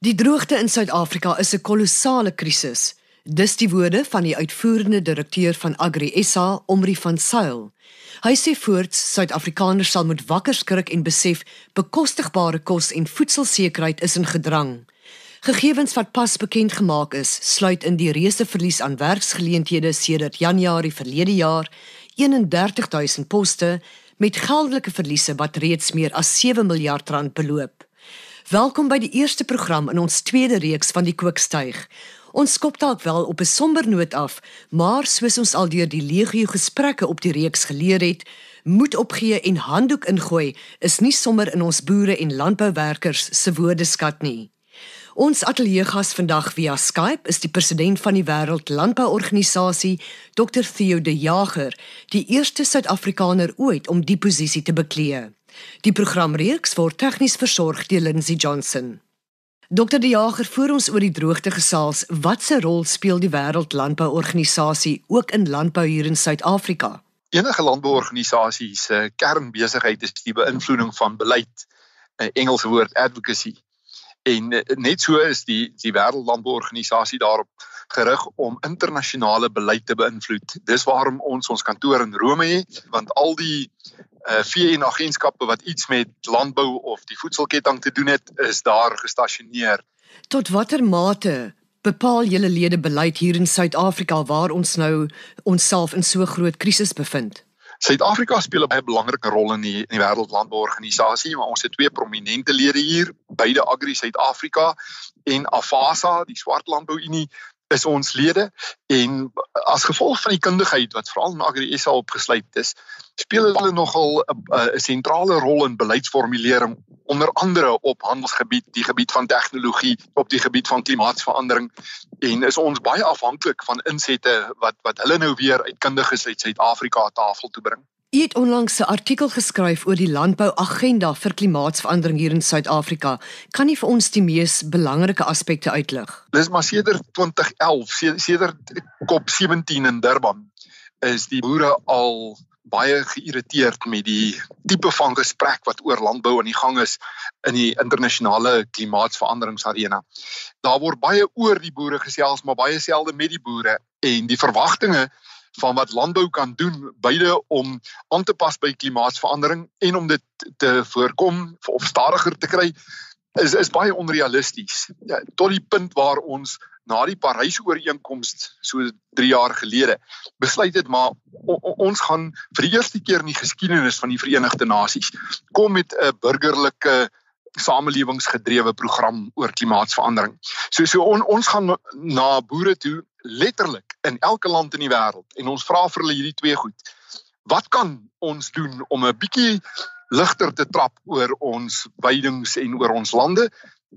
Die droogte in Suid-Afrika is 'n kolossale krisis. Dis die woorde van die uitvoerende direkteur van Agri SA, Omri van Sail. Hy sê voorts Suid-Afrikaners sal moet wakker skrik en besef bekostigbare kos en voedselsekerheid is in gedrang. Gegevens wat pas bekend gemaak is, sluit in die reuse verlies aan werksgeleenthede sedert Januarie verlede jaar, 31000 poste met geldelike verliese wat reeds meer as 7 miljard rand beloop. Welkom by die eerste program in ons tweede reeks van die Kookstuig. Ons skop dalk wel op 'n somber noot af, maar soos ons al deur die legio gesprekke op die reeks geleer het, moet opgee en handdoek ingooi is nie sommer in ons boere en landbouwerkers se woordeskat nie. Ons ateljeegas vandag via Skype is die president van die Wêreld Landbouorganisasie, Dr Theo de Jager, die eerste Suid-Afrikaner ooit om die posisie te beklee. Die programreeks word tegnies versorg deur Lindsey Johnson. Dr. Die Jager voor ons oor die droogte gesels, watse rol speel die Wêreld Landbouorganisasie ook in landbou hier in Suid-Afrika? Enige landbouorganisasie se kernbesigheid is die beïnvloeding van beleid, 'n Engelse woord advocacy. En eh, net so is die die Wêreld Landbouorganisasie daarop gerig om internasionale beleid te beïnvloed. Dis waarom ons ons kantoor in Rome het, want al die uh VN agentskappe wat iets met landbou of die voedselketting te doen het, is daar gestasioneer. Tot watter mate bepaal julle lede beleid hier in Suid-Afrika waar ons nou onsself in so groot krisis bevind? Suid-Afrika speel 'n baie belangrike rol in die in die wêreldlandbouorganisasie, maar ons het twee prominente lede hier, beide Agri Suid-Afrika en Afasa, die Swart Landbou Unie is ons lede en as gevolg van die kundigheid wat veral in Agri SA opgesluit is, speel hulle nogal 'n sentrale rol in beleidsformulering onder andere op handelsgebied, die gebied van tegnologie, op die gebied van klimaatsverandering en is ons baie afhanklik van insette wat wat hulle nou weer uit kundiges uit Suid-Afrika tafel toe bring. U het onlangs 'n artikel geskryf oor die landbouagenda vir klimaatsverandering hier in Suid-Afrika. Kan u vir ons die mees belangrike aspekte uitlig? Dis maar sedert 2011, sedert COP17 in Durban, is die boere al baie geïrriteerd met die tipe van gesprek wat oor landbou aan die gang is in die internasionale klimaatsveranderingsarena. Daar word baie oor die boere gesels, maar baie selde met die boere en die verwagtinge van wat landbou kan doen beide om aan te pas by klimaatsverandering en om dit te voorkom of stadiger te kry is is baie onrealisties. Ja, tot die punt waar ons na die Parys-ooreenkoms so 3 jaar gelede besluit het maar o, o, ons gaan vir die eerste keer in die geskiedenis van die Verenigde Nasies kom met 'n burgerlike samelewingsgedrewe program oor klimaatsverandering. So so on, ons gaan na boere toe letterlik in elke land in die wêreld en ons vra vir hulle hierdie twee goed. Wat kan ons doen om 'n bietjie ligter te trap oor ons weidings en oor ons lande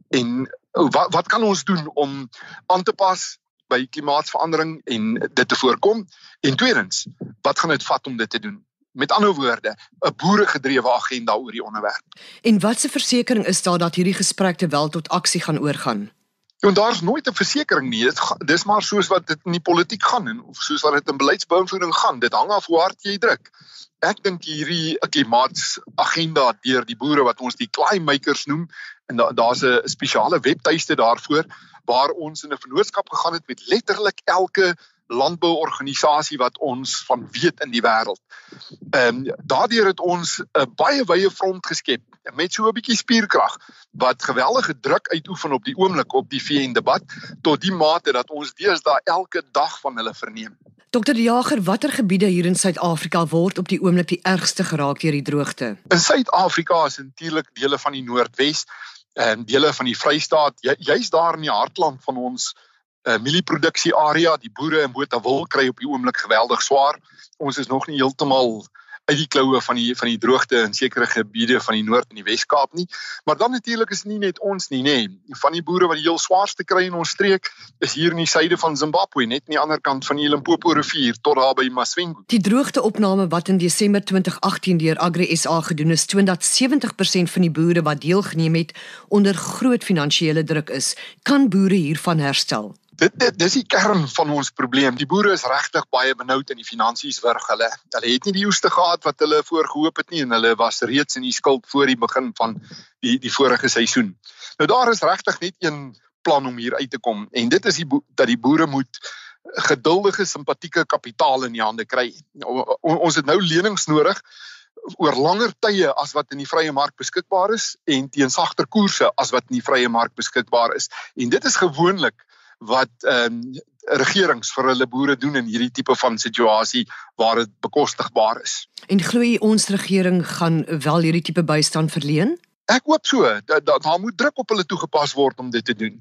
en wat wat kan ons doen om aan te pas by klimaatsverandering en dit te voorkom? En tweedens, wat gaan dit vat om dit te doen? Met ander woorde, 'n boeregedrewe agenda oor die onderwerp. En watse versekering is daar dat hierdie gesprekke wel tot aksie gaan oorgaan? En daar's nooit 'n versekering nie. Dit dis maar soos wat dit in die politiek gaan en of soos wat dit in beleidsbeïnvloeding gaan. Dit hang af hoe hard jy druk. Ek dink hierdie klimaatsagenda deur die boere wat ons die claymakers noem en daar's da 'n spesiale webtuiste daarvoor waar ons in 'n vennootskap gegaan het met letterlik elke landbouorganisasie wat ons van weet in die wêreld. Ehm um, daardeur het ons 'n baie wye front geskep met so 'n bietjie spierkrag wat geweldige druk uitoefen op die oomblik op die VN debat tot die mate dat ons deesdae elke dag van hulle verneem. Dokter Jager, watter gebiede hier in Suid-Afrika word op die oomblik die ergste geraak deur die droogte? In Suid-Afrika is natuurlik dele van die Noordwes en dele van die Vrystaat, jy's daar in die hartland van ons uh, mielieproduksie area, die boere in Botawil kry op die oomblik geweldig swaar. Ons is nog nie heeltemal uit die kloue van die van die droogte in sekere gebiede van die Noord en die Wes-Kaap nie. Maar dan natuurlik is nie net ons nie, nê. Nee. Van die boere wat die heel swaarste kry in ons streek is hier in die suide van Zimbabwe, net aan die ander kant van die Limpopo rivier tot daar by Masvingo. Die droogteopname wat in Desember 2018 deur Agri SA gedoen is, toon dat 70% van die boere wat deelgeneem het onder groot finansiële druk is, kan boere hiervan herstel. Dit dit dis die kern van ons probleem. Die boere is regtig baie benoud in die finansies wurg hulle. Hulle het nie die oeste gehad wat hulle voorgehoop het nie en hulle was reeds in die skuld voor die begin van die die vorige seisoen. Nou daar is regtig net een plan om hier uit te kom en dit is die dat die boere moet geduldige simpatieke kapitaal in die hande kry. Ons het nou lenings nodig oor langer tye as wat in die vrye mark beskikbaar is en teen sagter koerse as wat in die vrye mark beskikbaar is. En dit is gewoonlik wat ehm um, regerings vir hulle boere doen in hierdie tipe van situasie waar dit bekostigbaar is. En glo jy ons regering gaan wel hierdie tipe bystand verleen? Ek hoop so dat da, daar moet druk op hulle toegepas word om dit te doen.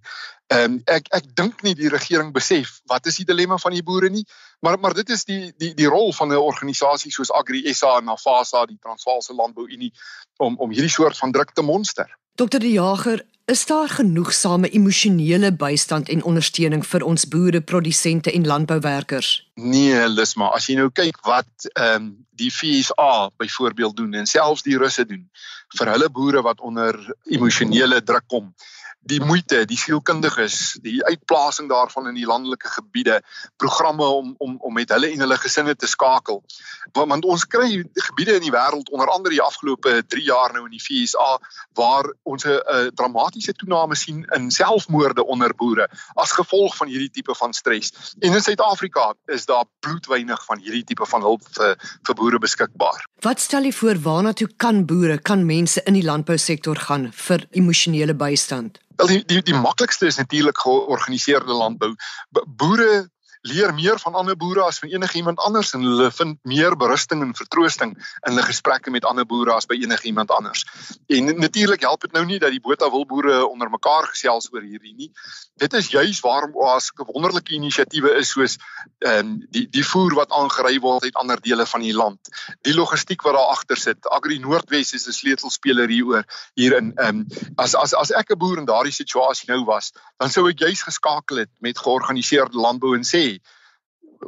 Ehm um, ek ek dink nie die regering besef wat is die dilemma van die boere nie, maar maar dit is die die die rol van 'n organisasie soos Agri SA en Nafasa, die Transvaalse Landbou Unie om om hierdie soort van druk te monster. Dokter De Jager, is daar genoegsame emosionele bystand en ondersteuning vir ons boere, produsente en landbouwerkers? Nee, Lisma, as jy nou kyk wat ehm um, die FSA byvoorbeeld doen en selfs die Russe doen vir hulle boere wat onder emosionele druk kom die moeite, die sielkundiges, die uitplasing daarvan in die landelike gebiede, programme om om om met hulle en hulle gesinne te skakel. Want, want ons kry gebiede in die wêreld onder andere die afgelope 3 jaar nou in die FSA waar ons 'n uh, dramatiese toename sien in selfmoorde onder boere as gevolg van hierdie tipe van stres. En in Suid-Afrika is daar bloedwynig van hierdie tipe van hulp vir vir boere beskikbaar. Wat stel jy voor waarna toe kan boere, kan mense in die landbousektor gaan vir emosionele bystand? Wel die die, die maklikste is natuurlik georganiseerde landbou. Boere leer meer van ander boere as van enigiemand anders en hulle vind meer berusting en vertroosting in hulle gesprekke met ander boere as by enigiemand anders. En natuurlik help dit nou nie dat die Botawil boere onder mekaar gesels oor hierdie nie. Dit is juis waarom oas wonderlike inisiatiewe is soos ehm um, die die voer wat aangery word uit ander dele van die land. Die logistiek wat daar agter sit. Agri Noordwes is 'n sleutelspeler hieroor hierin. Ehm um, as as as ek 'n boer in daardie situasie nou was, dan sou ek juis geskakel het met georganiseerde landbou en sê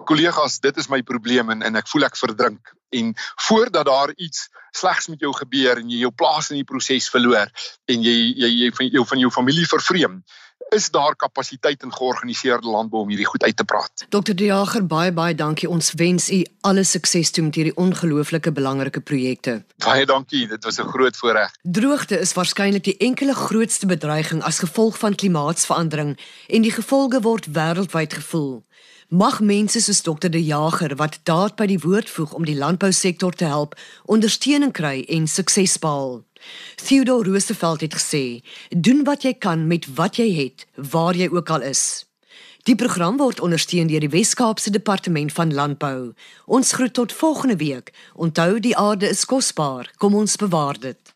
kollegas, dit is my probleem en en ek voel ek verdrink en voordat daar iets slegs met jou gebeur en jy jou plaas in die proses verloor en jy jy jy van jou van jou familie vervreem is daar kapasiteit in georganiseerde landbou om hierdie goed uit te praat. Dr. De Jager, baie baie dankie. Ons wens u alle sukses toe met hierdie ongelooflike belangrike projekte. Baie dankie. Dit was 'n groot voorreg. Droogte is waarskynlik die enkele grootste bedreiging as gevolg van klimaatsverandering en die gevolge word wêreldwyd gevoel. Mag mense soos Dr. De Jager wat daad by die woord voeg om die landbousektor te help, ondersteuning kry en sukses behaal. Theodore Roosevelt het gesê: "Doen wat jy kan met wat jy het, waar jy ook al is." Die program word ondersteun deur die Wes-Kaapse Departement van Landbou. Ons groet tot volgende week. Onthou die aarde is kosbaar. Kom ons bewaar dit.